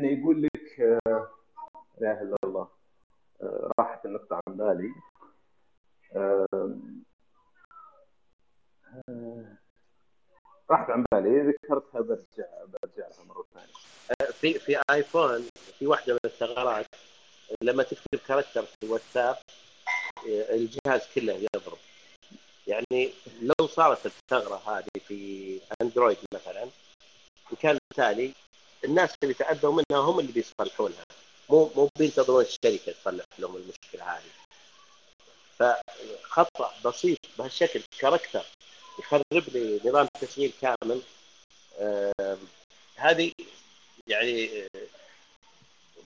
انه يقول لك آه، لا إله إلا الله آه، راحت النقطة عن بالي. آه، راحت عن بالي ذكرتها برجع برجع لها مرة ثانية. في في آيفون في واحدة من الثغرات لما تكتب كاركتر في واتساب الجهاز كله يضرب. يعني لو صارت الثغرة هذه في أندرويد مثلا وكان بالتالي الناس اللي تاذوا منها هم اللي بيصلحونها مو مو بينتظرون الشركة تصلح لهم المشكلة هذه. فخطأ بسيط بهالشكل. character يخرب لي نظام تشغيل كامل. آه هذه يعني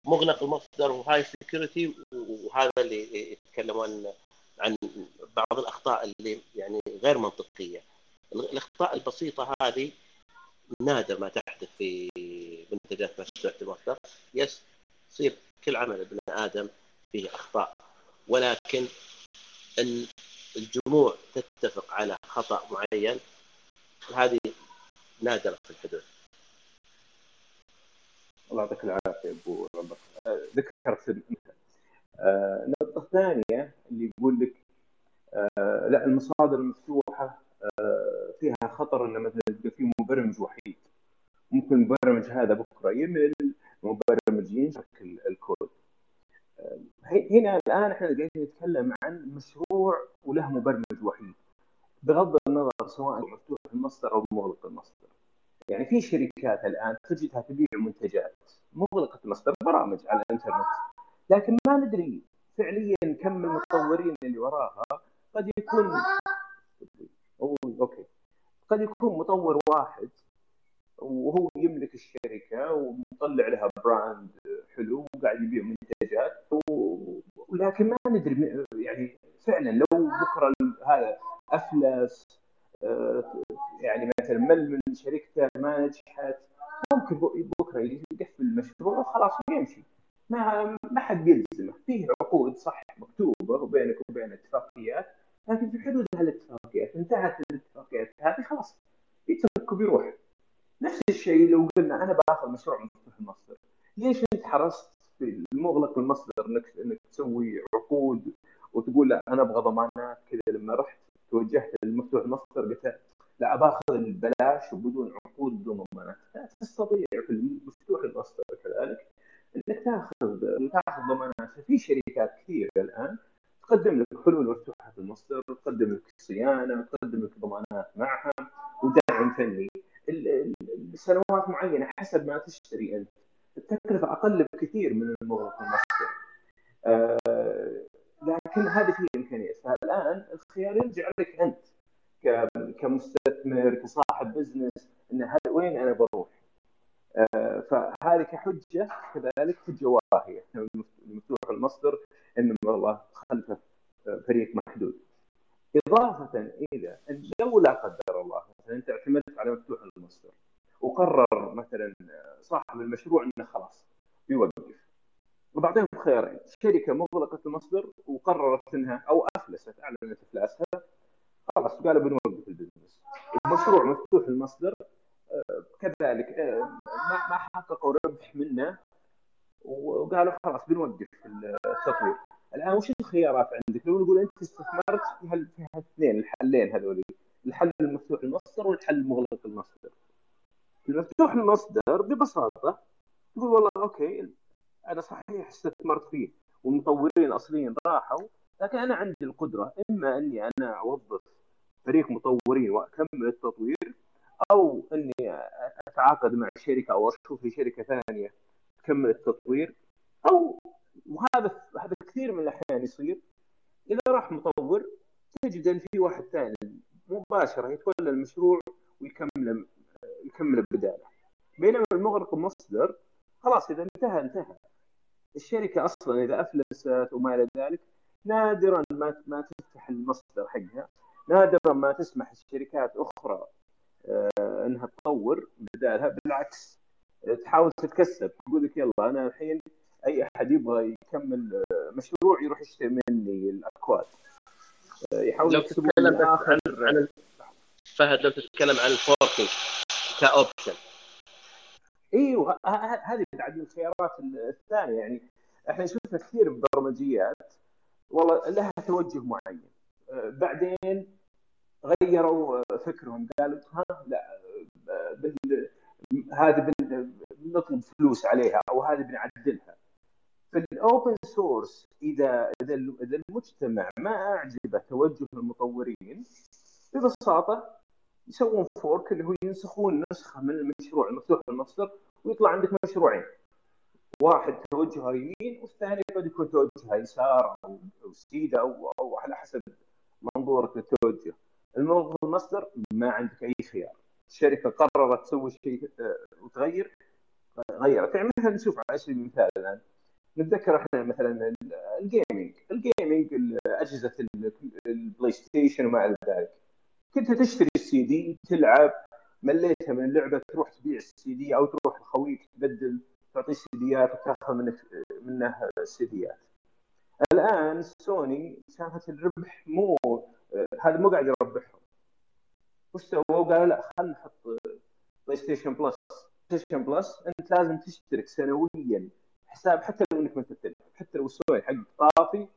مغلق المصدر وهاي security وهذا اللي يتكلمون عن بعض الأخطاء اللي يعني غير منطقية. الأخطاء البسيطة هذه نادر ما تحدث في منتجات مشروع المصدر يس يصير كل عمل ابن آدم فيه أخطاء. ولكن إن الجموع تتفق على خطأ معين هذه نادرة في الحدوث الله يعطيك العافية أبو ربك. ذكرت آه، النقطة الثانية اللي يقول لك آه، لا المصادر المفتوحة آه، فيها خطر إن مثلا يبقى في مبرمج وحيد. المبرمج هذا بكرة يمل مبرمج ينشك الكود. هنا الآن إحنا قاعدين نتكلم عن مشروع وله مبرمج وحيد. بغض النظر سواء مفتوح المصدر أو مغلق المصدر. يعني في شركات الآن تجدها تبيع منتجات مغلقة المصدر برامج على الإنترنت. لكن ما ندري فعليا كم المطورين اللي وراها قد يكون okay. قد يكون مطور واحد وهو يملك الشركة ومطلع لها brand حلو وقاعد يبيع منتجات ولكن ما ندري يعني فعلا لو بكرة هذا افلس آه، يعني مثلا مل من شركته ما نجحت ممكن بكرة يقفل المشروع وخلاص ويمشي. ما ما حد بيلزمه. فيه عقود صح مكتوبة وبينك وبين اتفاقيات لكن في حدود هالاتفاقيات انتهت الاتفاقيات هذه خلاص يترك وبيروح. نفس الشيء لو قلنا أنا بآخذ مشروع مفتوح المصدر. ليش أنت حرصت في المغلق المصدر انك إنك تسوي عقود وتقول لا أنا أبغى ضمانات كذا؟ لما رحت توجهت للمفتوح المصدر قلت لا باخذ البلاش وبدون عقود بدون ضمانات. تستطيع في المفتوح المصدر كذلك إنك تاخذ تاخذ ضمانات. في شركات كثيرة الآن تقدم لك حلول مفتوحة في المصدر تقدم لك صيانة تقدم لك ضمانات معها ودعم فني. سنوات معينة حسب ما تشتري أنت. التكلفة أقل بكثير من المغلق المصدر آه لكن هذه فيه امكانيات فالآن الخيار يرجع لك أنت كمستثمر كصاحب بزنس إن وين أنا بروح؟ آه فهذه كحجة كذلك حجة واهية. مفتوح المصدر إن والله خلفه فريق محدود. إضافة إلى أن لو لا قدر الله مثلا أنت اعتمدت على مفتوح وقرر مثلا صاحب المشروع إنه خلاص بيوقف وبعطيهم خيارين شركة مغلقة المصدر وقررت إنها أو أفلست أعلنت إفلاسها خلاص قالوا بنوقف ال business. المشروع مفتوح المصدر كذلك آه، ما ما حققوا ربح منه وقالوا خلاص بنوقف التطوير. الآن وش الخيارات عندك؟ لو نقول أنت استثمرت في هالاثنين الحلين هذول الحل المفتوح المصدر والحل المغلق المصدر. المفتوح المصدر ببساطة. تقول والله أوكي أنا صحيح استثمرت فيه والمطورين الاصليين راحوا لكن أنا عندي القدرة إما إني أنا أوظف فريق مطورين وأكمل التطوير أو إني أتعاقد مع شركة أو أشوف في شركة ثانية تكمل التطوير. أو وهذا هذا كثير من الأحيان يصير إذا راح مطور تجد إن في واحد ثاني مباشرة يتولى المشروع ويكمل يكمل بداله بينما المغرق المصدر خلاص إذا انتهى انتهى. الشركة أصلا إذا أفلست وما إلى ذلك نادرا ما ما تفتح المصدر حقها نادرا ما تسمح الشركات أخرى آه، إنها تطور بدالها. بالعكس تحاول تتكسب. تقول لك يلا أنا الحين أي أحد يبغى يكمل آه، مشروع يروح يشتري مني الأكواد. آه، يحاول لو تتكلم عن, عن فهد لو تتكلم عن الفوركينج. ك option. إيوه هذه بعد من الخيارات الثانية. يعني إحنا شفنا كثير برمجيات والله لها توجه معين. آه، بعدين غيروا فكرهم قالوا ها لا بال... هذه بنطلب فلوس عليها أو هذه بنعدلها. في ال open source إذا إذا المجتمع ما أعجبه توجه المطورين ببساطة يسوون فورك اللي هو ينسخون نسخة من المشروع المفتوح المصدر ويطلع عندك مشروعين. واحد توجهه يمين والثاني قد يكون توجهه يسار أو سيدا أو, أو على حسب منظورك للتوجه الموظف المصدر ما عندك أي خيار. الشركة قررت تسوي شيء آه، وتغير غيرت. يعني مثلا نشوف على سبيل المثال الآن. نتذكر إحنا مثلا ال gaming ال gaming اجهزه ال PlayStation وما إلى ذلك. كنت تشتري السي دي تلعب مليتها من اللعبة تروح تبيع السي دي أو تروح لخويك تبدل تعطيه سيديات وتاخذ منه منه سيديات الآن سوني شافت الربح مو هذا مو قاعد يربحهم. وش سووا؟ قالوا لا خلينا نحط PlayStation Plus PlayStation Plus أنت لازم تشترك سنويا حساب حتى لو إنك ما تلعب حتى لو السوني حق طافي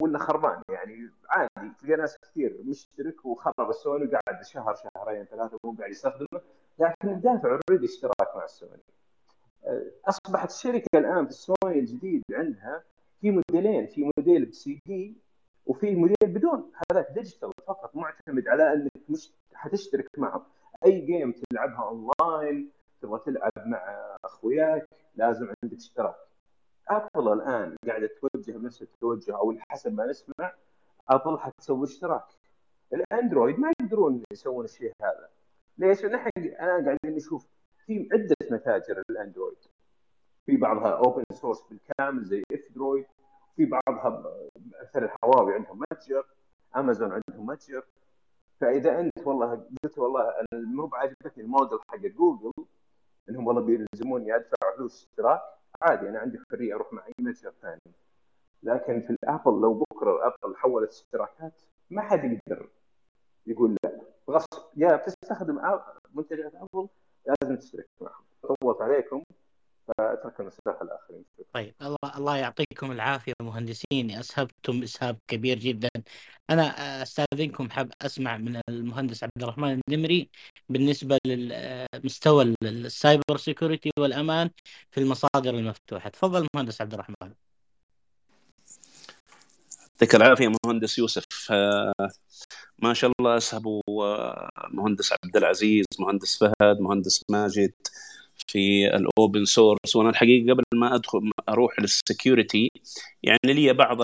ولا خربان يعني. عادي تلقى ناس كثير مشترك وخرب السوني وقاعد شهر شهرين ثلاثة مو قاعد يستخدمه لكن دافع already اشتراك مع السوني. أصبحت الشركة الآن في السوني الجديد عندها في موديلين في موديل بسي دي وفي موديل بدون. هذاك digital فقط معتمد على إنك مش حتشترك معهم أي game تلعبها اونلاين تبغى تلعب مع أخوياك لازم عندك اشتراك. Apple الآن قاعدة توجه بنفس التوجه أو حسب ما نسمع Apple حتسوي اشتراك. ال Android ما يقدرون يسوون الشيء هذا. ليش؟ نحن أنا قاعدين نشوف في عدة متاجر ال Android. في بعضها open source بالكامل زي F-Droid في بعضها مثل الهواوي عندهم متجر امازون عندهم متجر فإذا أنت والله قلت والله مو بعجبتني الموديل حق جوجل إنهم والله بيلزموني أدفع فلوس اشتراك عادي أنا عندي حرية أروح مع أي متجر ثاني. لكن في ال Apple لو بكرة Apple حولت اشتراكات ما حد يقدر يقول لا. غصب يا بتستخدم منتجات Apple لازم تشترك معهم. طولت عليكم. فأترك المساحه الاخرين طيب الله الله يعطيكم العافية مهندسين. أسهبتم إسهاب كبير جدا. أنا أستأذنكم حاب أسمع من المهندس عبد الرحمن النمري بالنسبة للمستوى ال cyber security والأمان في المصادر المفتوحة. تفضل مهندس عبد الرحمن. يعطيك العافية مهندس يوسف. ما شاء الله أسهبوا مهندس عبد العزيز مهندس فهد مهندس ماجد في ال open source وأنا الحقيقة قبل ما أدخل أروح لل security يعني لي بعض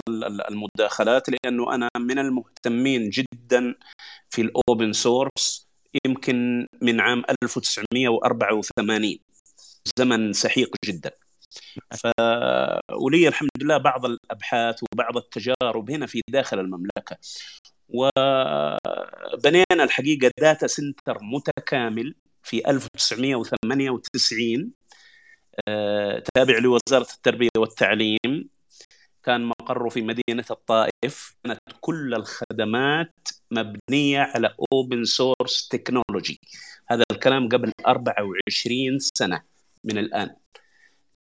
المداخلات لأنه أنا من المهتمين جدا في ال open source يمكن من عام 1984 زمن سحيق جدا. ف ولي الحمد لله بعض الأبحاث وبعض التجارب هنا في داخل المملكة. وبنينا الحقيقة data center متكامل. في 1998 آه، تابع لوزارة التربية والتعليم كان مقره في مدينة الطائف. كانت كل الخدمات مبنية على open source technology هذا الكلام قبل 24 سنة من الآن.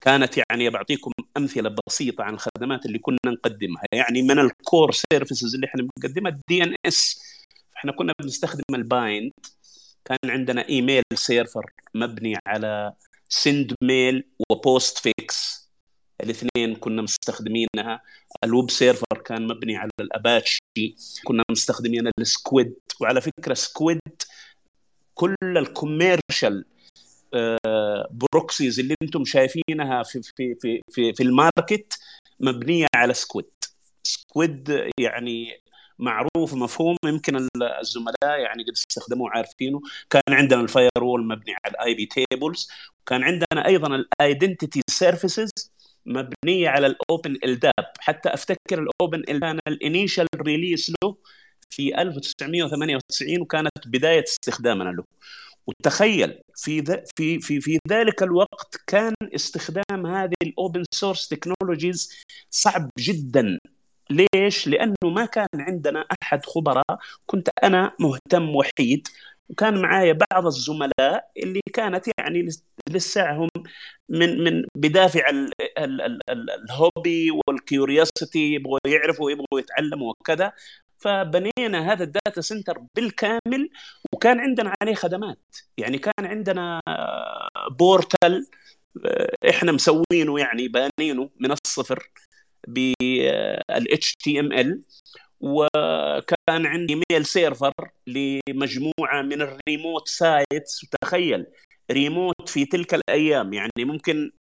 كانت يعني بعطيكم أمثلة بسيطة عن الخدمات اللي كنا نقدمها. يعني من ال core services اللي إحنا بنقدمها ال DNS إحنا كنا بنستخدم ال BIND كان عندنا email server مبني على Sendmail و Postfix. الاثنين كنا مستخدمينها. ال web server كان مبني على الأباتشي. كنا مستخدمين ال Squid. وعلى فكرة Squid كل ال commercial proxies اللي أنتم شايفينها في في في في, في ال market مبنية على Squid. Squid يعني معروف مفهوم يمكن الزملاء يعني قد استخدموه عارفينه. كان عندنا ال firewall مبني على ال iptables وكان عندنا أيضا ال identity services مبنية على ال OpenLDAP حتى أفتكر ال open كان ال initial release له في 1998 وكانت بداية استخدامنا له. وتخيل في في في في ذلك الوقت كان استخدام هذه ال open source technologies صعب جدا. ليش؟ لأنه ما كان عندنا أحد خبراء كنت أنا مهتم وحيد. وكان معايا بعض الزملاء اللي كانت يعني لسه هم من من بدافع ال ال ال ال ال hobby وال curiosity يبغوا يعرفوا يبغوا يتعلموا وكذا. فبنينا هذا ال data center بالكامل وكان عندنا عليه خدمات. يعني كان عندنا portal إحنا مسوينه يعني بانينه من الصفر. بال HTML وكان عندي mail server لمجموعة من ال remote sites وتخيل ريموت في تلك الأيام يعني ممكن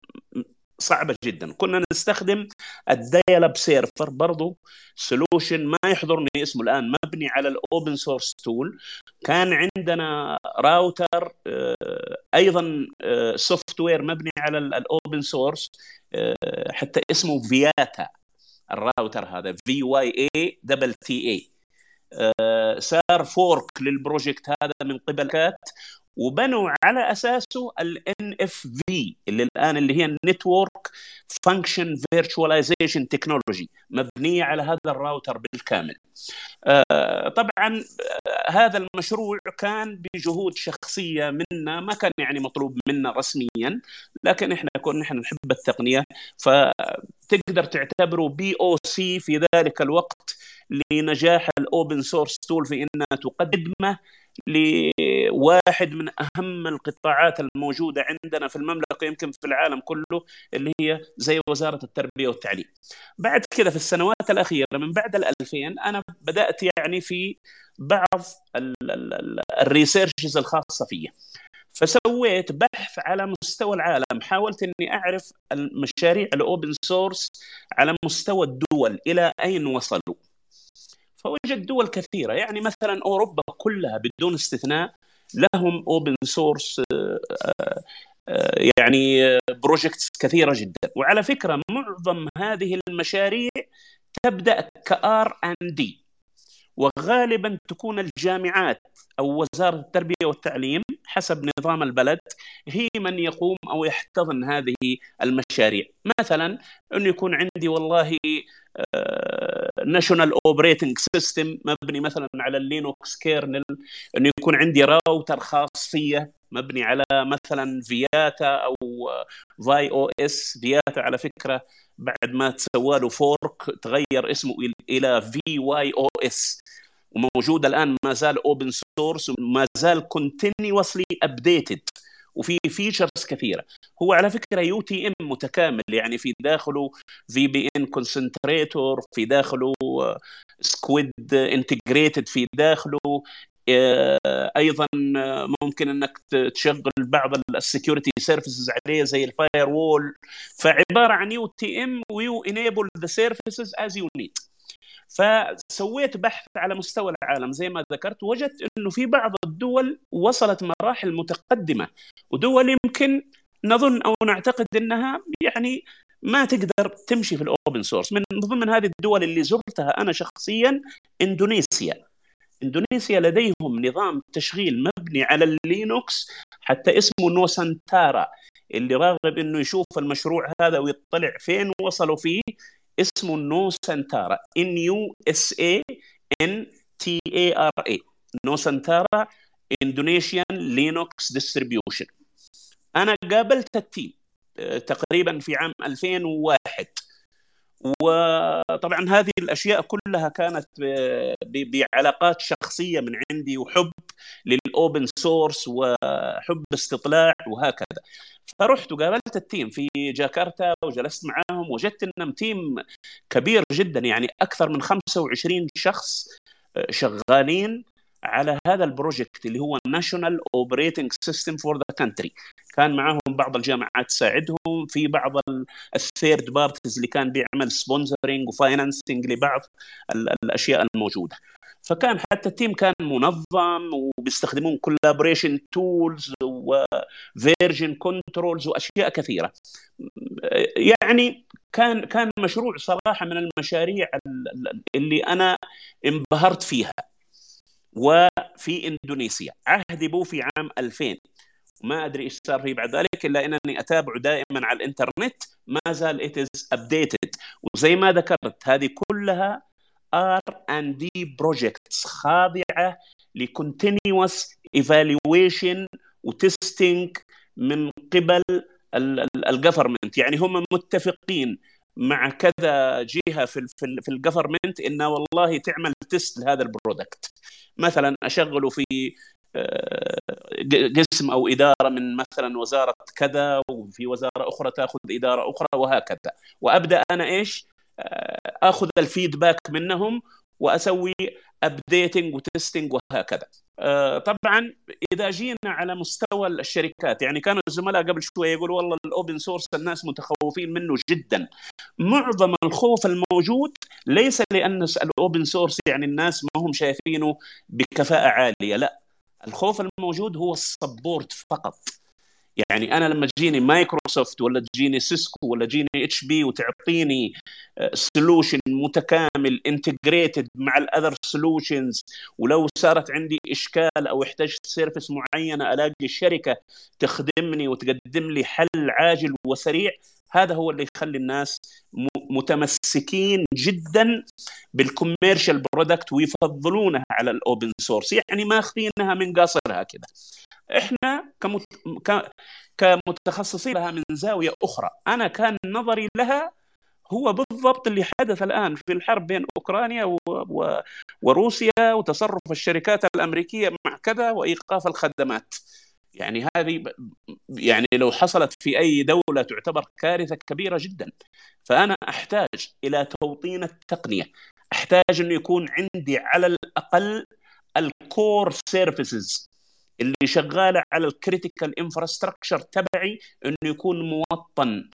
صعبة جدا. كنا نستخدم ال dial-up server برضو solution ما يحضرني اسمه الآن مبني على ال open source tool كان عندنا راوتر أيضا software مبني على ال open source حتى اسمه Vyatta ال router هذا V Y A double T A صار fork لل project هذا من قبل. كات وبنوا على أساسه ال NFV اللي الآن اللي هي ال network function virtualization technology مبنية على هذا الراوتر بالكامل. طبعا هذا المشروع كان بجهود شخصية منا ما كان يعني مطلوب منا رسميا لكن إحنا كنا نحن نحب التقنية فتقدر تعتبره POC في ذلك الوقت لنجاح ال open source tool في إنها تقدمه لواحد من أهم القطاعات الموجودة عندنا في المملكة يمكن في العالم كله اللي هي زي وزارة التربية والتعليم. بعد كذا في السنوات الأخيرة من بعد ال 2000 أنا بدأت يعني في بعض ال researches الخاصة فيه. فسويت بحث على مستوى العالم حاولت إني أعرف المشاريع ال open source على مستوى الدول إلى أين وصلوا فوجد دول كثيرة. يعني مثلا أوروبا كلها بدون استثناء لهم open source يعني projects كثيرة جدا. وعلى فكرة معظم هذه المشاريع تبدأ ك R and D. وغالبا تكون الجامعات أو وزارة التربية والتعليم حسب نظام البلد هي من يقوم أو يحتضن هذه المشاريع. مثلا انه يكون عندي والله national operating system مبني مثلا على ال Linux kernel إنه يكون عندي راوتر خاص فيه مبني على مثلا Vyatta أو VyOS Vyatta على فكرة بعد ما تسوى له fork تغير اسمه إلى VyOS وموجود الآن ما زال open source وما زال continuously updated وفي features كثيرة. هو على فكرة UTM متكامل يعني في داخله VPN concentrator في داخله Squid integrated في داخله أيضا ممكن إنك تشغل بعض ال security services عليه زي ال firewall فعبارة عن UTM و you enable the services as you need فسويت بحث على مستوى العالم. زي ما ذكرت وجدت إنه في بعض الدول وصلت مراحل متقدمة ودول يمكن نظن أو نعتقد إنها يعني ما تقدر تمشي في ال open source من ضمن هذه الدول اللي زرتها أنا شخصيا إندونيسيا. إندونيسيا لديهم نظام تشغيل مبني على ال Linux حتى اسمه Nusantara اللي راغب إنه يشوف المشروع هذا ويطلع فين وصلوا فيه. اسمه Nusantara N U S A N T A R A Nusantara Indonesian Linux distribution أنا قابلت ال team تقريبا في عام 2001 وطبعا هذه الأشياء كلها كانت بعلاقات شخصية من عندي وحب. لل open source وحب استطلاع وهكذا. فرحت وقابلت ال team في جاكرتا وجلست معاهم وجدت انهم team كبير جدا يعني أكثر من 25 شخص شغالين على هذا ال project اللي هو national operating system for the country كان معاهم بعض الجامعات تساعدهم في بعض ال third parties اللي كان بيعمل sponsoring و financing لبعض الأشياء الموجودة. فكان حتى ال team كان منظم وبيستخدمون collaboration tools و version controls وأشياء كثيرة. يعني كان كان مشروع صراحة من المشاريع اللي أنا انبهرت فيها. وفي إندونيسيا. عهدي بو في عام 2000 ما أدري إيش صار فيه بعد ذلك إلا إنني اتابعه دائما على الإنترنت ما زال it is updated وزي ما ذكرت هذه كلها R&D projects خاضعة ل continuous evaluation و testing من قبل ال government يعني هم متفقين مع كذا جهة في في, في ال government انه والله تعمل test لهذا ال product مثلا أشغله في آه، قسم أو إدارة من مثلا وزارة كذا وفي وزارة أخرى تأخذ إدارة أخرى وهكذا. وأبدأ أنا إيش؟ آه، آخذ ال feedback منهم وأسوي updating و testing وهكذا. آه، طبعا إذا جينا على مستوى الشركات يعني كانوا الزملاء قبل شوية يقولوا والله ال open source الناس متخوفين منه جدا. معظم الخوف الموجود ليس لأن ال open source يعني الناس ما هم شايفينه بكفاءة عالية لا. الخوف الموجود هو ال support فقط. يعني أنا لما تجيني مايكروسوفت ولا تجيني سيسكو ولا تجيني إتش بي وتعطيني solution آه، متكامل integrated مع ال other solutions ولو صارت عندي إشكال أو احتجت service معينة ألاقي الشركة تخدمني وتقدم لي حل عاجل وسريع هذا هو اللي يخلي الناس متمسكين جدا بال commercial product ويفضلونها على ال open source يعني ماخذينها من قاصرها كذا إحنا كمت... ك... كمتخصصين لها من زاوية أخرى. أنا كان نظري لها هو بالضبط اللي حدث الآن في الحرب بين أوكرانيا و... و... وروسيا وتصرف الشركات الأمريكية مع كذا وإيقاف الخدمات. يعني هذه يعني لو حصلت في أي دولة تعتبر كارثة كبيرة جدا فأنا أحتاج إلى توطين التقنية. أحتاج إنه يكون عندي على الأقل ال core services اللي شغاله على ال critical infrastructure تبعي إنه يكون موطن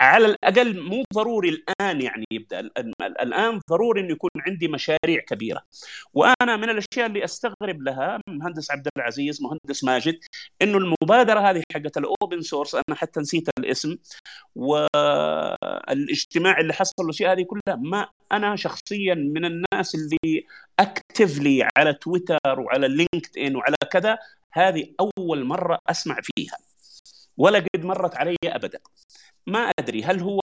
على الأقل مو ضروري الآن يعني يبدأ الان ضروري إنه يكون عندي مشاريع كبيرة. وأنا من الأشياء اللي أستغرب لها مهندس عبد العزيز مهندس ماجد إنه المبادرة هذه حقت ال open source أنا حتى نسيت الاسم والإجتماع اللي حصل الاشياء هذه كلها ما أنا شخصيا من الناس اللي actively على تويتر وعلى لينكد ان وعلى كذا هذه أول مرة أسمع فيها. ولا قد مرت علي ابدا. ما أدري هل هو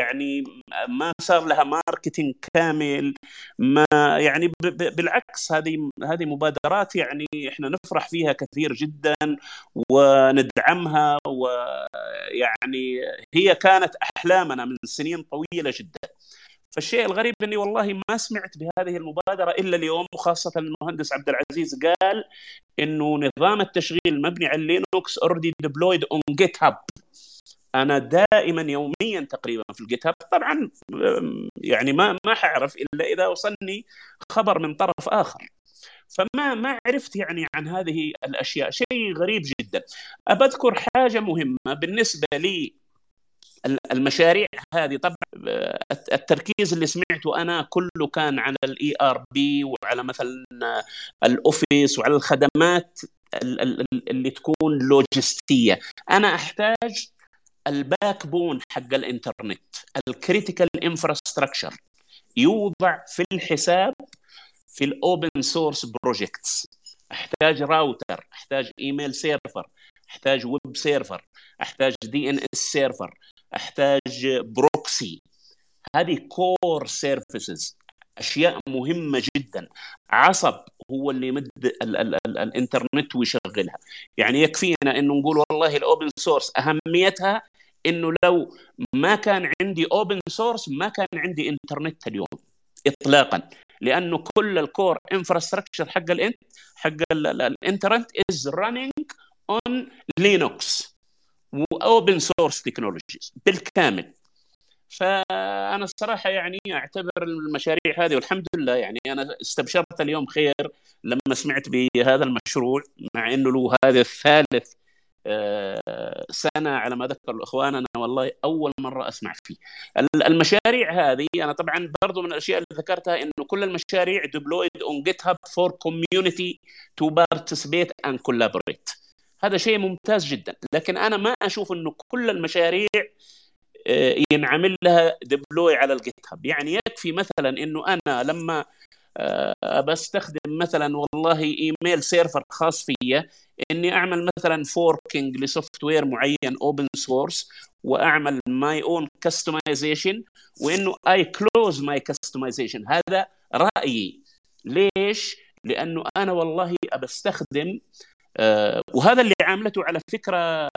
يعني ما صار لها marketing كامل ما يعني بالعكس هذه هذه مبادرات يعني إحنا نفرح فيها كثير جدا وندعمها ويعني هي كانت أحلامنا من سنين طويلة جدا. فالشيء الغريب إني والله ما سمعت بهذه المبادرة إلا اليوم وخاصة المهندس عبد العزيز قال إنه نظام التشغيل المبني على لينوكس already deployed on GitHub أنا دائما يوميا تقريبا في ال GitHub طبعا يعني ما ما حعرف إلا إذا وصلني خبر من طرف آخر. فما ما عرفت يعني عن هذه الأشياء. شيء غريب جدا. أذكر حاجة مهمة بالنسبة لي المشاريع هذه. طبعا التركيز اللي سمعته أنا كله كان على ال ERP وعلى مثلا ال Office وعلى الخدمات اللي تكون لوجستية. أنا أحتاج ال backbone حق الإنترنت ال critical infrastructure يوضع في الحساب في ال open source projects أحتاج راوتر أحتاج email server أحتاج web server أحتاج DNS server أحتاج proxy. هذه core services أشياء مهمة جدا. عصب هو اللي يمد ال ال ال الإنترنت ويشغلها. يعني يكفينا إنه نقول والله ال open source أهميتها إنه لو ما كان عندي open source ما كان عندي إنترنت اليوم اطلاقا. لأنه كل ال core infrastructure حق الانت حق الإنترنت is running on Linux و open source technologies بالكامل. فأنا الصراحة يعني أعتبر المشاريع هذه والحمد لله يعني أنا استبشرت اليوم خير لما سمعت بهذا المشروع مع إنه له هذا الثالث آه، سنة على ما ذكر الإخوان أنا والله أول مرة أسمع فيه. المشاريع هذه أنا طبعا برضو من الأشياء اللي ذكرتها إنه كل المشاريع deployed on GitHub for community to participate and collaborate هذا شيء ممتاز جدا. لكن أنا ما أشوف إنه كل المشاريع آه، ينعمل لها deploy على ال GitHub يعني يكفي مثلا إنه أنا لما آه، بستخدم مثلا والله email server خاص فيا إني أعمل مثلا forking ل software معين open source وأعمل my own customization وإنه I close my customization هذا رأيي. ليش؟ لأنه أنا والله ابستخدم آه، وهذا اللي عاملته على فكرة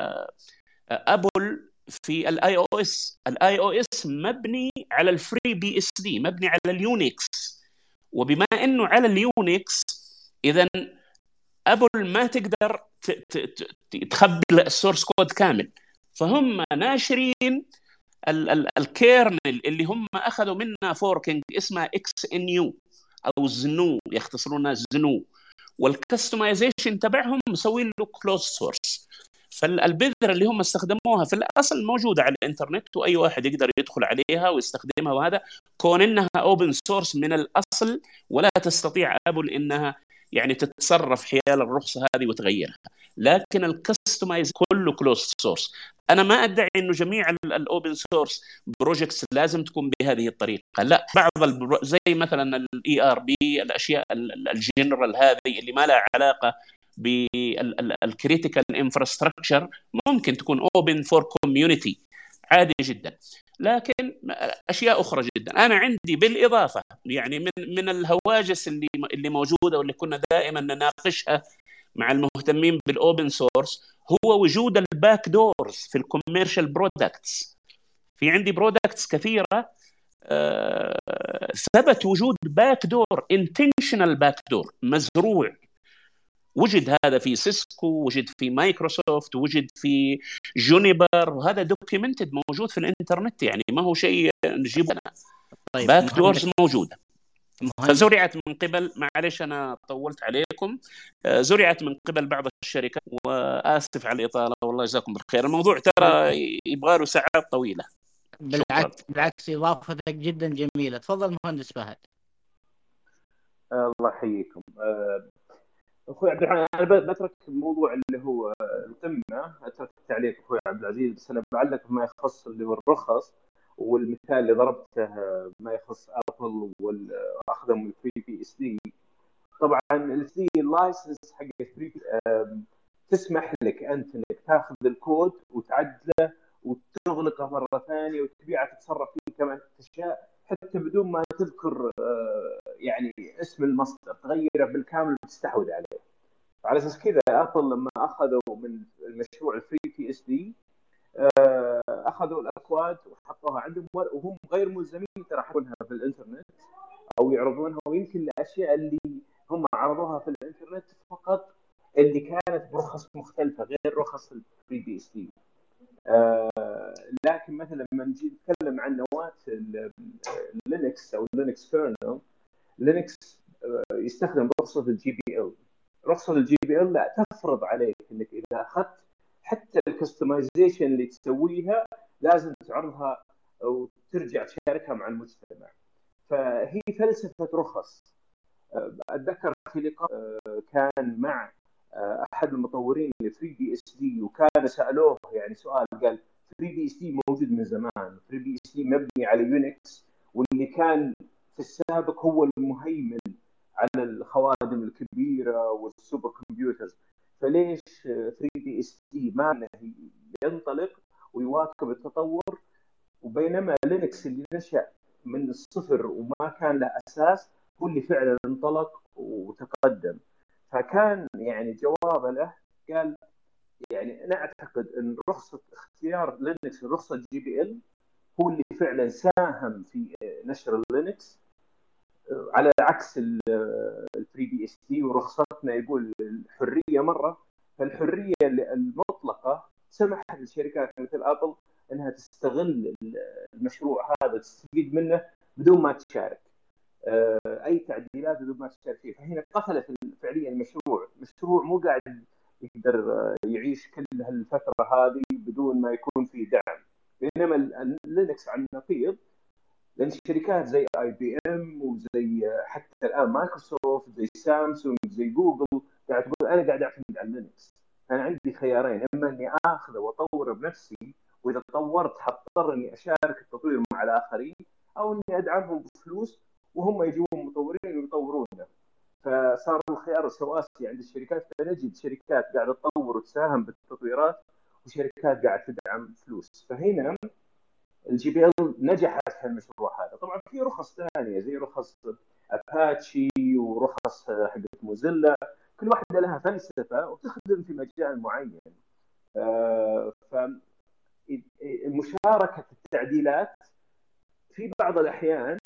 Apple في ال iOS ال iOS مبني على ال FreeBSD مبني على ال Unix وبما إنه على اليونكس إذا Apple ما تقدر تخبي ال source code كامل. فهم ناشرين ال kernel اللي هم أخذوا منها forking اسمها XNU أو زنو يختصرونها زنو. وال customization تبعهم مسوين له close source فالبذره اللي هم استخدموها في الأصل موجودة على الإنترنت وأي واحد يقدر يدخل عليها ويستخدمها وهذا كون إنها open source من الأصل ولا تستطيع Apple إنها يعني تتصرف حيال الرخصة هذه وتغيرها. لكن ال customize كله close source أنا ما أدعي إنه جميع ال open source projects لازم تكون بهذه الطريقة. لا بعض. زي مثلا ال ERP الأشياء الجنرال هذه اللي ما لها علاقة بال critical infrastructure ممكن تكون open for community عادي جدا. لكن أشياء أخرى جدا. أنا عندي بالإضافة يعني من من الهواجس اللي اللي موجودة واللي كنا دائما نناقشها مع المهتمين بال open source هو وجود ال backdoors في ال commercial products في عندي products كثيرة آه، ثبت وجود backdoor intentional backdoor مزروع. وجد هذا في سيسكو وجد في مايكروسوفت وجد في جونيبر وهذا documented موجود في الإنترنت يعني ما هو شيء نجيبه طيب backdoors موجودة. فزرعت من قبل معلش أنا طولت عليكم. آه، زرعت من قبل بعض الشركات وآسف على الإطالة والله يجزاكم بالخير. الموضوع ترى يبغى له ساعات طويلة. بالعكس. بالعكس إضافتك جدا جميلة. تفضل مهندس فهد. الله يحييكم. آه، أخوي عبد الرحمن أنا بترك الموضوع اللي هو القمة. أترك التعليق أخوي عبد العزيز بس أنا بعلق ما يخص اللي هو الرخص. والمثال اللي ضربته ما يخص Apple واخذهم من ال FreeBSD طبعا ال BSD ال license حق ال free تسمح لك أنت إنك تاخذ الكود وتعدله وتغلقه مرة ثانية وتبيعه تتصرف فيه كمان اشياء حتى بدون ما تذكر آه، يعني اسم المصدر تغيره بالكامل وتستحوذ عليه. على أساس كذا Apple لما أخذوا من المشروع ال FreeBSD أخذوا الأكواد وحطوها عندهم وهم غير ملزمين ترى يحطونها في الإنترنت أو يعرضونها. ويمكن الأشياء اللي هم عرضوها في الإنترنت فقط اللي كانت برخص مختلفة غير رخص ال FreeBSD لكن مثلا لما نجي نتكلم عن نواة لينكس أو لينكس kernel لينكس يستخدم رخصة ال GPL رخصة ال GPL لا تفرض عليك إنك إذا أخذت حتى ال customization اللي تسويها لازم تعرضها وترجع تشاركها مع المجتمع. فهي فلسفة رخص. أتذكر في لقاء كان مع أحد المطورين ل FreeBSD وكان سألوه يعني سؤال قال FreeBSD موجود من زمان FreeBSD مبني على يونكس واللي كان في السابق هو المهيمن على الخوادم الكبيرة وال supercomputers. فليش FreeBSD ما ينطلق ويواكب التطور وبينما لينكس اللي نشأ من الصفر وما كان له أساس هو اللي فعلا انطلق وتقدم. فكان يعني جوابه له قال يعني أنا أعتقد إن رخصة اختيار لينكس رخصة GPL هو اللي فعلا ساهم في نشر لينكس. على عكس ال FreeBSD ورخصتنا يقول الحرية مرة. فالحرية المطلقة سمحت للشركات مثل Apple إنها تستغل المشروع هذا تستفيد منه بدون ما تشارك. أي تعديلات بدون ما تشارك فيه. فهنا قتلت فعليا المشروع. مشروع مو قاعد يقدر يعيش كل هالفترة هذه بدون ما يكون في دعم. بينما لينكس على النقيض لأن شركات زي IBM وزي حتى الآن مايكروسوفت زي سامسونج زي جوجل قاعد تقول أنا قاعد أعتمد على لينكس. أنا عندي خيارين إما إني آخذه وأطوره بنفسي وإذا طورت حضطر إني أشارك التطوير مع الآخرين أو إني أدعمهم بفلوس وهم يجون مطورين ويطورونه. فصار الخيار السواسي عند الشركات فنجد شركات قاعدة تطور وتساهم بالتطويرات وشركات قاعدة تدعم فلوس. فهنا الجي بي إل نجحت في المشروع هذا. طبعا في رخص ثانية زي رخص أباتشي ورخص حقت موزيلا. كل واحدة لها فلسفة وتخدم في مجال معين. آه، فمشاركه التعديلات في بعض الأحيان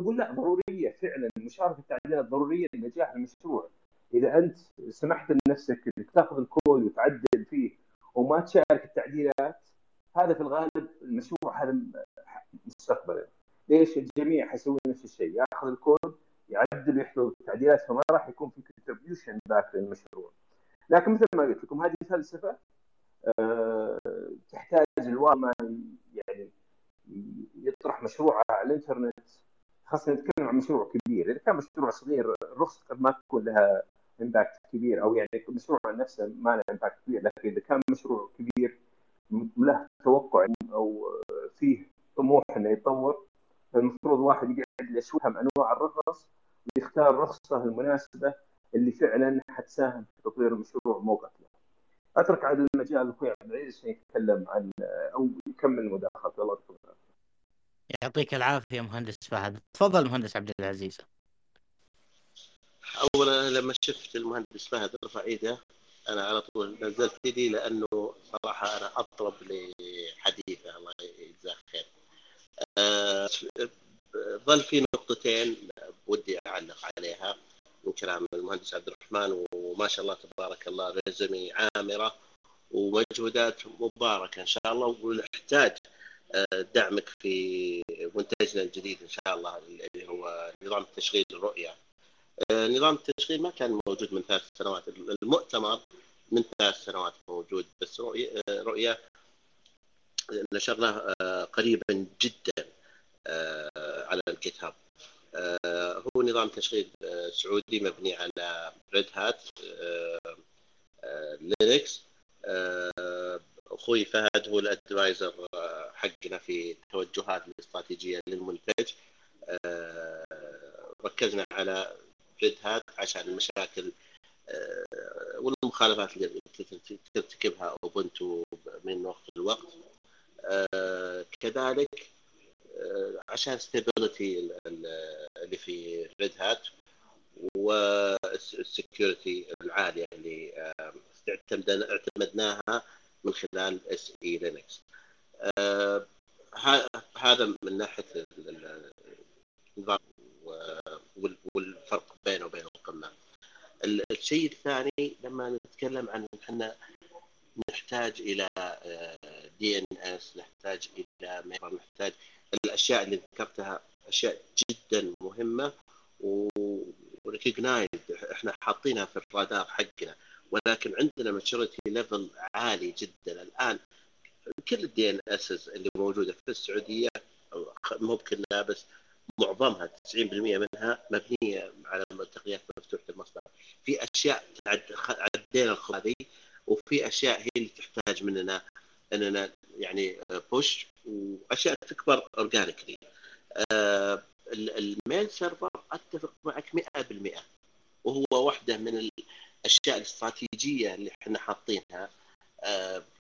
نقول لا ضرورية فعلا. مشاركة التعديلات ضرورية لنجاح المشروع. إذا أنت سمحت لنفسك إنك تأخذ الكود وتعدل فيه وما تشارك التعديلات هذا في الغالب المشروع هذا مستقبلا ليش الجميع حيسوي نفس الشيء؟ ياخذ الكود يعدل ويحفظ التعديلات فما راح يكون في contribution back للمشروع. لكن مثل ما قلت لكم هذه فلسفة أه تحتاج الواقع ما يعني يطرح مشروع على الإنترنت. خاصة نتكلم عن مشروع كبير. إذا كان مشروع صغير الرخصه قد ما تكون لها impact كبير أو يعني المشروع نفسه ما له impact كبير. لكن إذا كان مشروع كبير له توقع أو فيه طموح إنه يتطور المفروض واحد يقعد يفهم أنواع الرخص ويختار الرخصه المناسبة اللي فعلا حتساهم في تطوير المشروع مو قتلة. أترك على المجال أخوي عبد العزيز عشان يتكلم عن أو يكمل مداخلته. الله يعطيك العافية مهندس فهد. تفضل مهندس عبد العزيز. اولا لما شفت المهندس فهد رفع إيده أنا على طول نزلت ايدي لأنه صراحة أنا أطلب لحديثه الله يجزاه خير. أه ظل في نقطتين ودي أعلق عليها من كلام المهندس عبد الرحمن وما شاء الله تبارك الله رزمي عامرة ومجهودات مباركة إن شاء الله ونحتاج دعمك في منتجنا الجديد إن شاء الله اللي هو نظام تشغيل الرؤية. نظام التشغيل ما كان موجود من ثلاث سنوات. المؤتمر من ثلاث سنوات موجود بس رؤية رؤية نشرناه قريبا جدا على ال GitHub هو نظام تشغيل سعودي مبني على Red Hat Linux أخوي فهد هو ال advisor حقنا في التوجهات الاستراتيجية للمنتج. ركزنا على Red Hat عشان المشاكل والمخالفات اللي ترتكبها Ubuntu من وقت لوقت. كذلك عشان stability اللي في Red Hat وال security العالية اللي اعتمدناها من خلال SELinux هذا من ناحية والفرق بينه وبين القمه الشيء الثاني لما نتكلم عن إحنا نحتاج إلى DNS نحتاج إلى نحتاج الأشياء اللي ذكرتها أشياء جدا مهمة و recognize إحنا حاطينها في الرادار حقنا. ولكن عندنا maturity level عالي جدا. الآن كل ال DNS اللي موجودة في السعودية مو بكلها بس معظمها 90% منها مبنية على تقنيات مفتوحة المصدر. في أشياء عدينا الخطوه هذه وفي أشياء هي اللي تحتاج مننا اننا يعني push وأشياء تكبر organically ال mail server أتفق معك 100% وهو واحدة من الأشياء الاستراتيجية اللي إحنا حاطينها.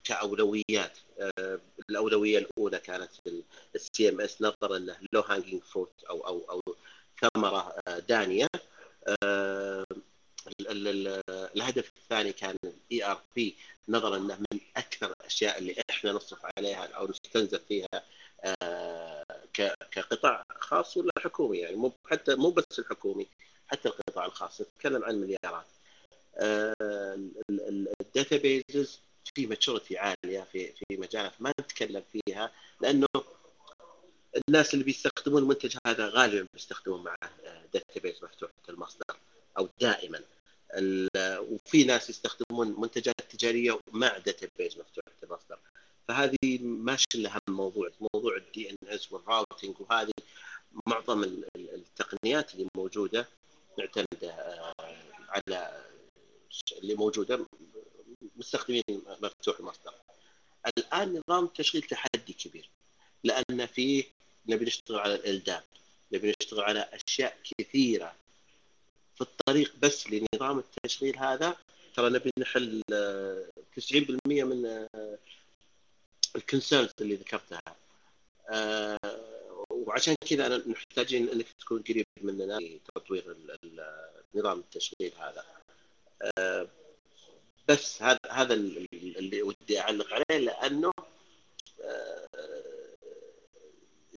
كأولويات. الأولوية الأولى كانت ال CMS نظرا له low hanging fruit أو أو أو ثمرة دانية. الهدف الثاني كان ال ERP نظرا انه من أكثر الأشياء اللي إحنا نصرف عليها أو نستنزف فيها كقطاع خاص ولا حكومي يعني. مو حتى مو بس الحكومي حتى القطاع الخاص. نتكلم عن مليارات. ال databases في maturity عالية في في مجالات ما نتكلم فيها لأنه الناس اللي بيستخدمون المنتج هذا غالبا بيستخدمون معه database مفتوحه المصدر أو دائما. وفي ناس يستخدمون منتجات تجارية مع database مفتوحه المصدر. فهذه ماشي لها موضوع موضوع ال DNS وال routing وهذه معظم التقنيات اللي موجودة معتمدة على اللي موجودة مستخدمين مفتوح المصدر. الآن نظام تشغيل تحدي كبير لأن فيه نبي نشتغل على الالداب نبي نشتغل على أشياء كثيرة في الطريق بس لنظام التشغيل هذا ترى نبي نحل آه، 90% من آه، الكونسيرنز اللي ذكرتها. آه، وعشان كذا أنا محتاجين إنك تكون قريب مننا في تطوير نظام التشغيل هذا. آه، بس هذا هذا ال- اللي ودي أعلق عليه لأنه آه،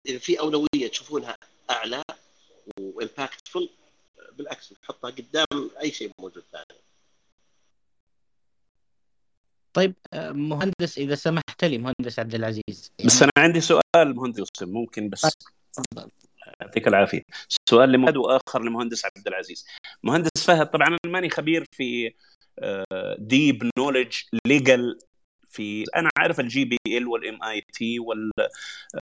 إذا في أولوية تشوفونها أعلى وامباكتفul بالعكس نحطها قدام أي شيء موجود ثاني. طيب آه، مهندس إذا سمحت لي مهندس عبد العزيز. بس أنا عندي سؤال مهندس ممكن بس تفضل. يعطيك العافية. سؤال لمهند وآخر لمهندس عبد العزيز. مهندس فهد طبعا أنا ماني خبير في deep knowledge legal في أنا عارف الجي بي ال والام اي تي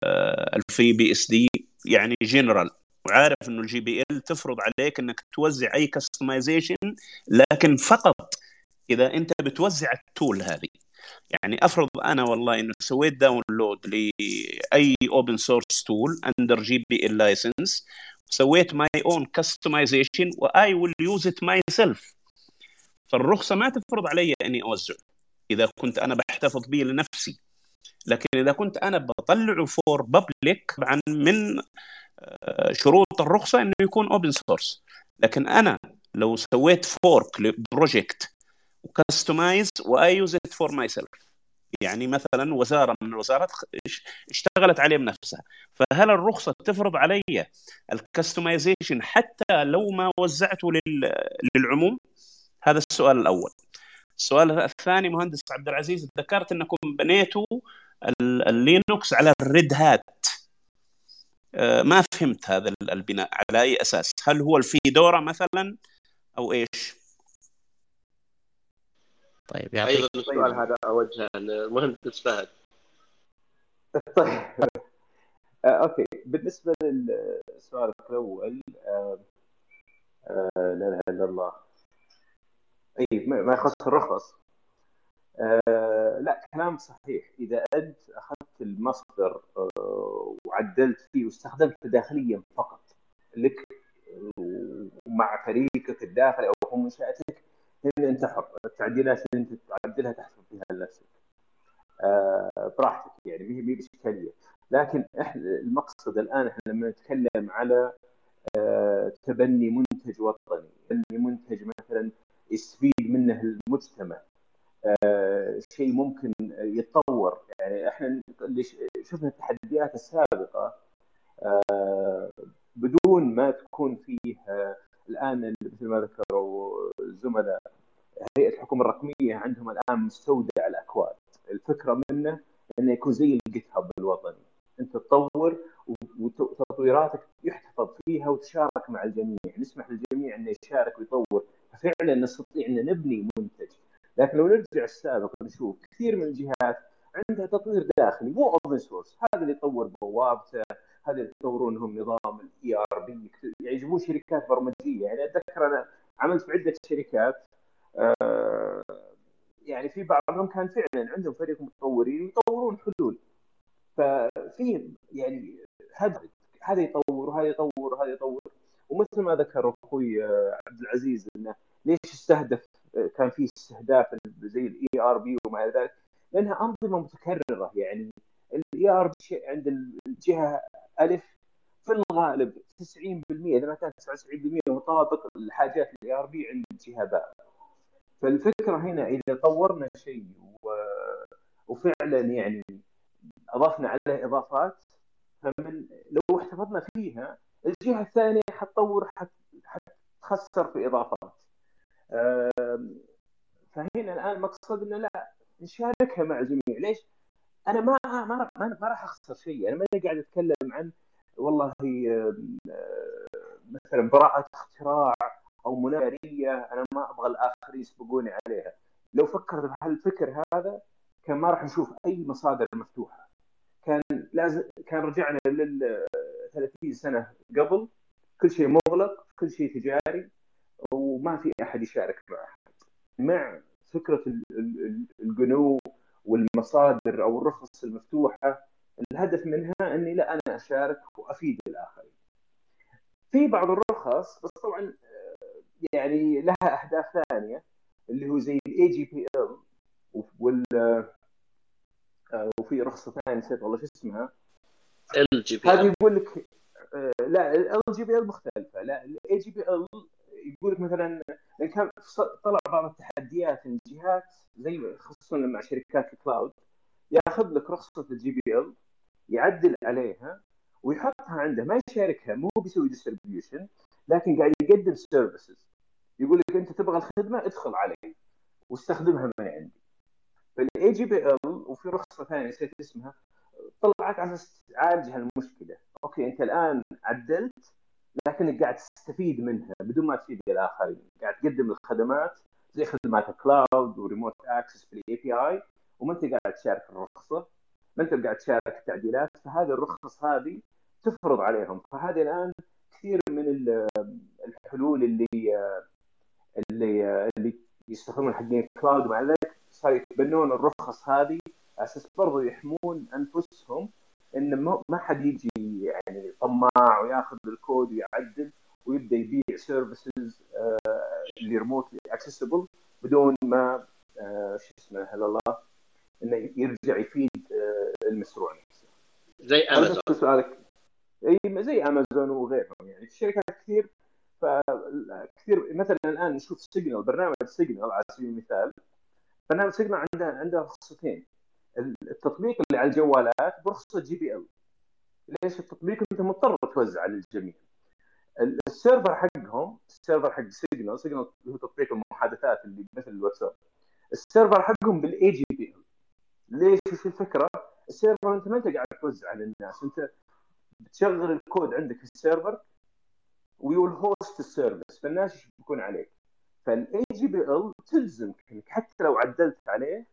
والفري بي اس دي يعني جنرال وعارف إنه ال GPL تفرض عليك إنك توزع أي customization لكن فقط إذا أنت بتوزع ال tool هذه. يعني أفرض أنا والله إنه سويت download لأي open source tool under GPL license سويت my own customization and I will use it myself فالرخصة ما تفرض علي أني أوزع إذا كنت أنا بحتفظ به لنفسي. لكن إذا كنت أنا بطلعه for public طبعا من آه، شروط الرخصة إنه يكون open source لكن أنا لو سويت fork ل project و customize and I use it for myself يعني مثلا وزارة من الوزارات إش- اشتغلت عليه بنفسها. فهل الرخصة تفرض علي ال customization حتى لو ما وزعته لل- للعموم؟ هذا السؤال الأول. السؤال الثاني مهندس عبد العزيز ذكرت أنكم بنيتوا ال- ال Linux على ال Red Hat. آه، ما فهمت هذا ال- البناء على أي أساس؟ هل هو ال Fedora مثلا أو إيش؟ طيب يعطيك أيضا السؤال هذا أوجهه للمهندس فهد. طيب. آه، أوكي. بالنسبة للسؤال الأول آه، لا إله إلا الله. إي ما يخص الرخص. آه، لا كلام صحيح. إذا أنت أخذت المصدر آه، وعدلت فيه واستخدمته داخليا فقط لك ومع فريقك الداخلي أو هو منشآتك هنا أنت حر. التعديلات اللي أنت تعدلها تحفظ فيها لنفسك آه، براحتك يعني ما هي ما هي بإشكالية. لكن إحنا المقصد الآن إحنا لما نتكلم على آه، تبني منتج وطني تبني منتج مثلا يستفيد منه المجتمع. آه، شيء ممكن يتطور. يعني إحنا اللي شفنا التحديات السابقة آه، بدون ما تكون فيه آه، الآن مثل ما ذكروا الزملاء هيئة الحكومة الرقمية عندهم الآن مستودع الأكواد. الفكرة منه إنه يكون زي الجيت هاب الوطني. أنت تطور وتطويراتك يحتفظ فيها وتشارك مع الجميع نسمح للجميع إنه يشارك ويطور. ففعلا نستطيع إن نبني منتج. لكن لو نرجع السابق نشوف كثير من الجهات عندها تطوير داخلي مو open source هذا اللي يطور بوابته هذا اللي يطورون لهم نظام ال ERP يعني يجيبون شركات برمجية. يعني أتذكر أنا عملت في عدة شركات آه، يعني في بعضهم كان فعلا عندهم فريق متطورين يطورون حلول. ففي يعني هذا هذا يطور وهذا يطور وهذا يطور. ومثل ما ذكر أخوي آه، عبد العزيز إنه ليش استهدف آه، كان في استهداف زي ال ERP وما إلى ذلك؟ لأنها أنظمة متكررة. يعني ال ERP عند الجهة ألف في الغالب 90% إذا ما كان 99% مطابق لحاجات ال ERP عند الجهة باء فالفكرة هنا إذا طورنا شيء و... وفعلا يعني أضفنا عليه إضافات فمن لو احتفظنا فيها الجهة الثانية حتطور حت... حتخسر في إضافات. فهنا الآن مقصد إنه لا نشاركها مع الجميع ليش؟ أنا ما ما ما, راح أخسر شيء. أنا ماني قاعد أتكلم عن والله مثلا براءة اختراع أو منافسيه أنا ما أبغى الآخرين يسبقوني عليها. لو فكرت بهالفكر هذا كان ما راح نشوف أي مصادر مفتوحة. كان لازم كان رجعنا لل 30 سنة قبل. كل شيء مغلق كل شيء تجاري وما في أحد يشارك مع احد مع فكرة ال- ال- ال- GNU والمصادر أو الرخص المفتوحة الهدف منها إني لا أنا أشارك وأفيد الآخرين. في بعض الرخص بس طبعا يعني لها أهداف ثانية اللي هو زي ال AGPL وال وفي رخصة ثانية نسيت والله شو اسمها. ال GP هذه يقول لك آه، لا ال GPL مختلفة. لا ال AGPL يقول لك مثلا كان طلع بعض التحديات ان جهات زي خصوصا مع شركات ال cloud ياخذ لك رخصة ال GPL يعدل عليها ويحطها عنده. ما يشاركها مو بيسوي distribution لكن قاعد يقدم services يقول لك أنت تبغى الخدمة ادخل علي واستخدمها من عندي. فال AGPL وفي رخصة ثانية نسيت اسمها طلعت على أساس تعالج هالمشكلة. okay أنت الآن عدلت لكنك قاعد تستفيد منها بدون ما تفيد الآخرين. قاعد تقدم الخدمات زي خدمات ال cloud و remote access في ال API وما أنت قاعد تشارك الرخصة ما أنت قاعد تشارك التعديلات فهذه الرخص هذه تفرض عليهم. فهذه الآن كثير من الحلول اللي اللي اللي يستخدمون حقين ال cloud مع ذلك صار يتبنون الرخص هذه على أساس برضو يحمون أنفسهم إن ما حد يجي يعني طماع وياخذ الكود ويعدل ويبدأ يبيع services اللي remotely accessible بدون ما آه، شو اسمه هلا الله إنه يرجع يفيد آه، المشروع نفسه. زي امازون سؤالك. إي زي امازون وغيرهم يعني. في شركات كثير فكثير مثلا الآن نشوف Signal برنامج Signal على سبيل المثال برنامج Signal عنده عنده رخصتين التطبيق اللي على الجوالات برخصه GPL. ليش التطبيق؟ أنت مضطر توزعه للجميع ال server حقهم ال server حق Signal Signal هو تطبيق المحادثات اللي مثل الواتساب. ال server حقهم بال AGPL. ليش؟ وش الفكرة؟ ال server أنت ما أنت قاعد توزعه للناس أنت بتشغل الكود عندك في ال server و you'll host ال service فالناس يشبكون عليك؟ فال AGPL تلزمك انك حتى لو عدلت عليه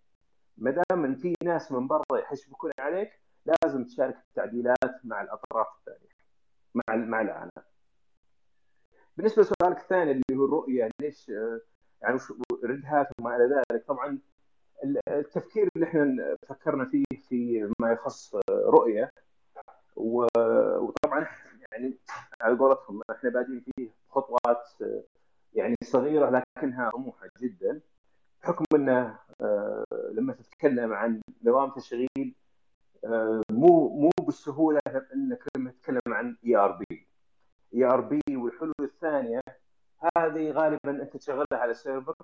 ما دام إن في ناس من برا يشبكون عليك لازم تشارك التعديلات مع الأطراف الثانية مع مع العالم. بالنسبة لسؤالك الثاني اللي هو الرؤية ليش يعني وش Red Hat وما إلى ذلك طبعا التفكير اللي إحنا فكرنا فيه في ما يخص رؤية وطبعا يعني على قولتهم إحنا بادين فيه خطوات يعني صغيرة لكنها طموحة جدا بحكم إنه آه، لما تتكلم عن نظام تشغيل آه، مو مو بالسهولة إنك لما تتكلم عن ERP ERP والحلول الثانية هذه غالبا أنت تشغلها على server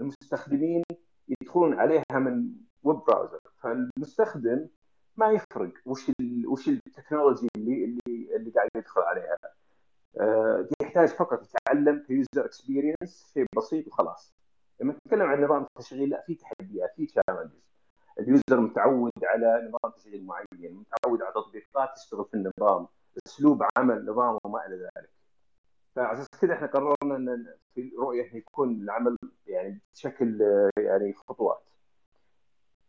المستخدمين يدخلون عليها من web browser فالمستخدم ما يفرق وش ال وش ال technology اللي اللي اللي قاعد يدخل عليها. يحتاج فقط يتعلم ك user experience شيء بسيط وخلاص. لما نتكلم عن نظام التشغيل لا في تحديات في challenges ال user متعود على نظام تشغيل معين متعود على تطبيقات تشتغل في النظام أسلوب عمل نظام وما إلى ذلك. فعلى أساس كذا إحنا قررنا إن في رؤية يكون العمل يعني بشكل يعني خطوات.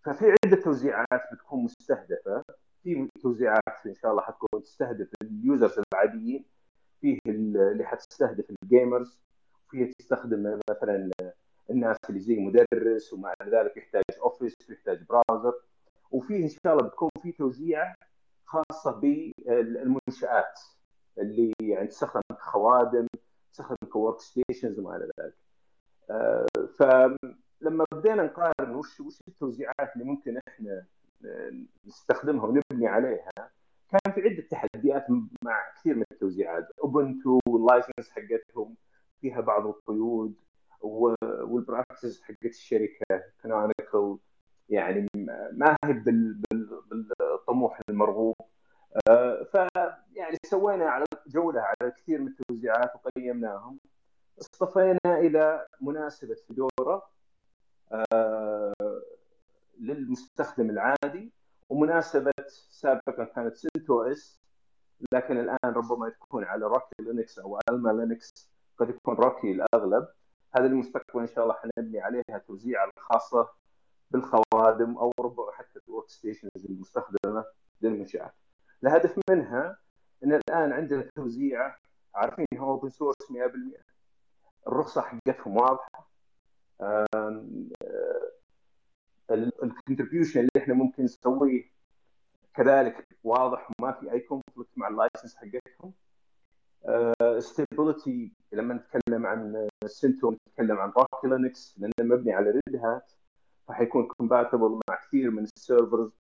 ففي عدة توزيعات بتكون مستهدفة. في توزيعات إن شاء الله حتكون تستهدف ال users العاديين. فيه اللي حتستهدف ال gamers فيه تستخدم مثلا الناس اللي زي مدرس ومع ذلك يحتاج Office ويحتاج browser وفيه إن شاء الله بتكون في توزيع خاصة بالمنشآت اللي يعني تستخدم كخوادم تستخدم ك workstations وما إلى ذلك. آه، فلما بدينا نقارن وش وش التوزيعات اللي ممكن إحنا نستخدمها ونبني عليها كان في عدة تحديات مع كثير من التوزيعات. Ubuntu وال license حقتهم فيها بعض القيود وال practice حقت الشركة Canonical يعني ما هي بالطموح المرغوب. آه، ف يعني سوينا على جولة على كثير من التوزيعات وقيمناهم. اصطفينا إلى مناسبة Fedora آه، للمستخدم العادي. ومناسبة سابقا كانت CentOS لكن الآن ربما تكون على Rocky Linux أو AlmaLinux قد يكون Rocky الأغلب. هذا المستقبل إن شاء الله حنبني عليها توزيع الخاصة بالخوادم أو ربما حتى ال workstations المستخدمة للمنشآت. الهدف منها إن الآن عندنا توزيع عارفين هو open source 100% الرخصة حقتهم واضحة. ال contribution اللي إحنا ممكن نسويه كذلك واضح وما في أي conflict مع ال license حقتهم. stability لما نتكلم عن CentOS نتكلم عن Rocky Linux لأنه مبني على Red Hat فحيكون compatible مع كثير من ال servers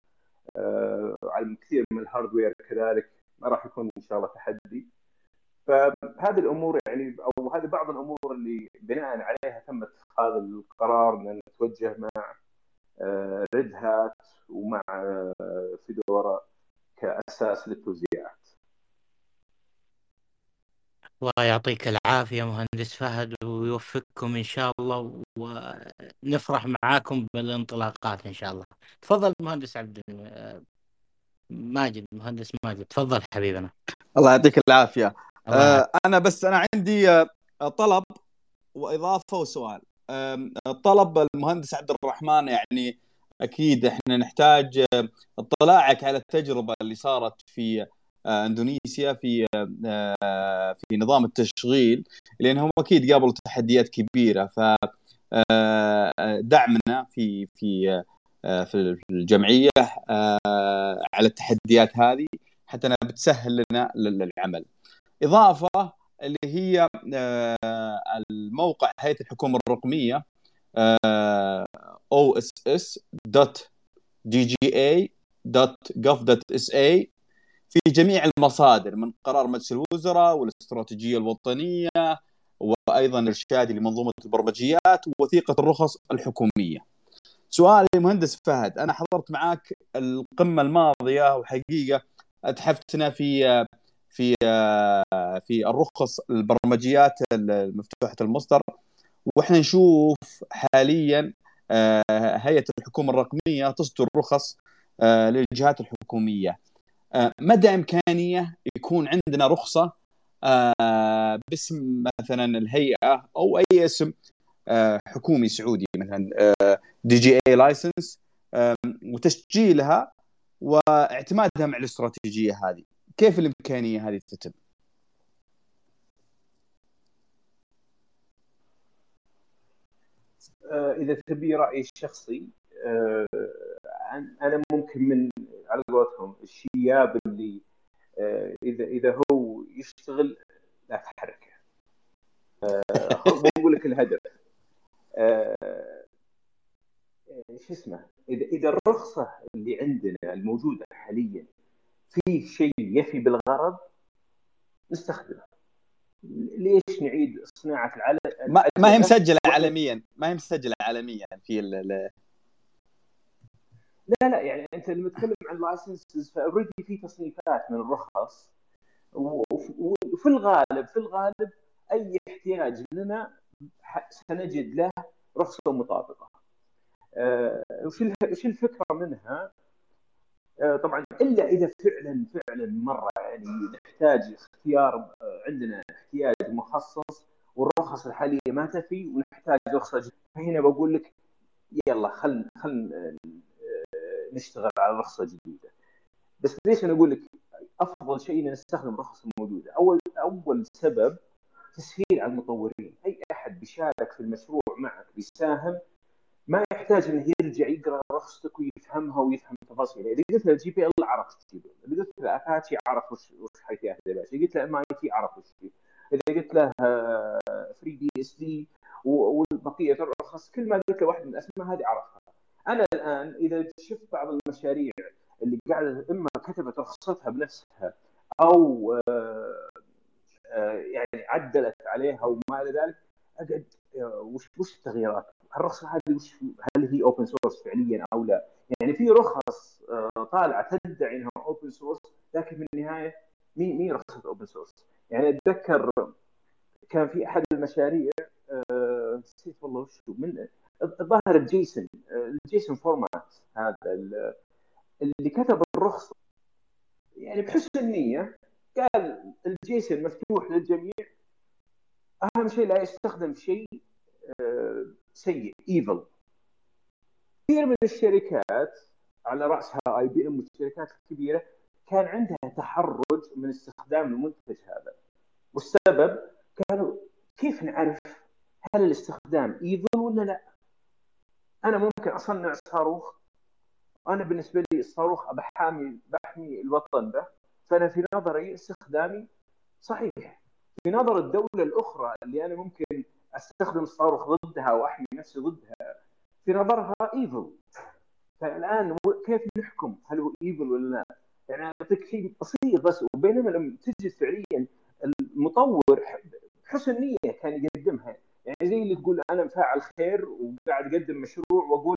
آه، على كثير من ال hardware كذلك. ما راح يكون إن شاء الله تحدي. فهذه الأمور يعني أو هذه بعض الأمور اللي بناء عليها تم اتخاذ القرار إن نتوجه مع Red Hat ومع Fedora كأساس للتوزيعات. الله يعطيك العافية مهندس فهد ويوفقكم إن شاء الله ونفرح معاكم بالانطلاقات إن شاء الله. تفضل مهندس عبد ماجد مهندس ماجد تفضل حبيبنا. الله يعطيك العافية. آه أنا بس أنا عندي آه، طلب وإضافة وسؤال. آه طلب المهندس عبد الرحمن يعني أكيد إحنا نحتاج اطلاعك على التجربة اللي صارت في آه، إندونيسيا في آه، في نظام التشغيل لانهم أكيد قابلوا تحديات كبيرة ف آه، دعمنا في في في الجمعية على التحديات هذه حتى أنها بتسهل لنا العمل. إضافة اللي هي الموقع هيئة الحكومة الرقمية oss.dga.gov.sa في جميع المصادر من قرار مجلس الوزراء والاستراتيجية الوطنية وأيضا ارشادي لمنظومة البرمجيات ووثيقة الرخص الحكومية. سؤالي مهندس فهد أنا حضرت معك القمة الماضية وحقيقة أتحفتنا في في في الرخص البرمجيات المفتوحة المصدر. وإحنا نشوف حاليا هيئة الحكومة الرقمية تصدر رخص للجهات الحكومية. آه، مدى إمكانية يكون عندنا رخصة آه، باسم مثلا الهيئة أو أي اسم آه، حكومي سعودي مثلا DGA license وتسجيلها واعتمادها مع الاستراتيجية هذه. كيف الإمكانية هذه تتم؟ إذا تبي رايي الشخصي أنا ممكن من على قولتهم الشياب اللي آه، اذا إذا هو يشتغل لا تحركه. آه، بقول لك الهدف. آه، شو اسمه؟ اذا إذا الرخصة اللي عندنا الموجودة حاليا في شيء يفي بالغرض نستخدمه ليش نعيد صناعة العلم ما, ما هي مسجلة عالميا ما هي مسجلة عالميا في لا لا يعني أنت لما تتكلم عن لايسنسز فأوريدي في تصنيفات من الرخص وفي الغالب في الغالب أي احتياج لنا سنجد له رخصة مطابقة. آه، وش الفكرة منها؟ آه، طبعا. إلا إذا فعلا فعلا مرة يعني نحتاج اختيار آه، عندنا احتياج مخصص والرخص الحالية ما تفي ونحتاج رخصة فهنا بقول لك يلا خل خل نشتغل على رخصة جديدة. بس ليش أنا أقول لك أفضل شيء إن نستخدم الرخص الموجوده أول أول سبب تسهيل على المطورين. أي أحد بيشارك في المشروع معك بيساهم ما يحتاج انه يرجع يقرأ رخصتك ويفهمها ويفهم تفاصيلها إذا قلت له ال GPL عرف إيش تجيبه إذا قلت له اباتشي عرف وش وش حيثيات إذا قلت له MIT عرف وش فيه إذا قلت له FreeBSD وبقيه الرخص كل ما قلت له واحد من الأسماء هذه عرفها. أنا الآن إذا شفت بعض المشاريع اللي قاعدة إما كتبت رخصتها بنفسها أو آه، آه، يعني عدلت عليها وما إلى ذلك أقعد آه، وش وش التغييرات؟ الرخصه هذه وش هل هي open source فعليا أو لا؟ يعني في رخص طالعة تدعي إنها open source لكن في النهاية مي مي رخصة open source؟ يعني أتذكر كان في أحد المشاريع نسيت والله وش من الظاهر ال JSON ال JSON format هذا اللي كتب الرخصة يعني بحسن النية قال ال JSON مفتوح للجميع أهم شيء لا يستخدم شيء آه، سيء evil كثير من الشركات على رأسها IBM والشركات الكبيره كان عندها تحرج من استخدام المنتج هذا. والسبب كانوا كيف نعرف هل الاستخدام evil ولا لا؟ أنا ممكن أصنع صاروخ. أنا بالنسبة لي الصاروخ بحامي بحمي الوطن به. فأنا في نظري استخدامي صحيح. في نظر الدولة الأخرى اللي أنا ممكن أستخدم الصاروخ ضدها وأحمي نفسي ضدها في نظرها evil. فالآن كيف نحكم هل هو evil ولا لا؟ يعني أعطيك شيء بسيط بس وبينما لما تجلس فعليا المطور حسن نيه كان يقدمها. يعني زي اللي تقول أنا فاعل خير وقاعد أقدم مشروع وأقول